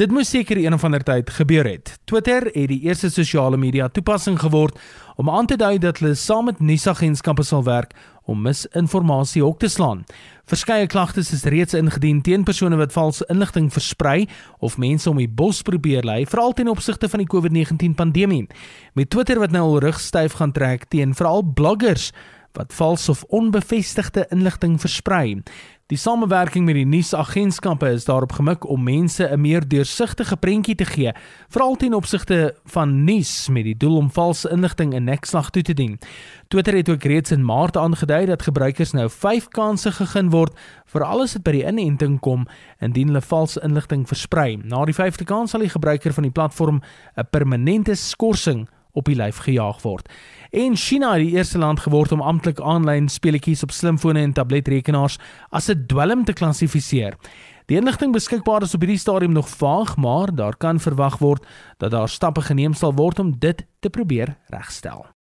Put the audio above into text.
Dit moes seker een of ander tyd gebeur het. Twitter het die eerste sosiale media toepassing geword om aan te dui dat hulle saam met nuusagentskappe sal werk om misinformasie hok te slaan. Verskeie klagtes is reeds ingedien teen persone wat valse inligting versprei of mense om die bos probeer lei, veral ten opsigte van die COVID-19 pandemie. Met Twitter wat nou al rugstyf gaan trek teen veral bloggers wat vals of onbevestigde inligting versprei. Die samewerking met die nuusagentskappe is daarop gemik om mense 'n meer deursigtige prentjie te gee, veral ten opsigte van nuus met die doel om valse inligting in nekslag toe te dien. Twitter het ook reeds in Maart aangedui dat gebruikers nou 5 kansse gegee word vir alles wat by die inenting kom indien hulle valse inligting versprei. Na die 5de kans sal die gebruiker van die platform 'n permanente skorsing op die lyf gejaag word. En China het die eerste land geword om amptelik aanlyn speletjies op slimfone en tabletrekenaars as 'n dwelm te klassifiseer. Die inligting beskikbaar is op hierdie stadium nog vaag, maar daar kan verwag word dat daar stappe geneem sal word om dit te probeer regstel.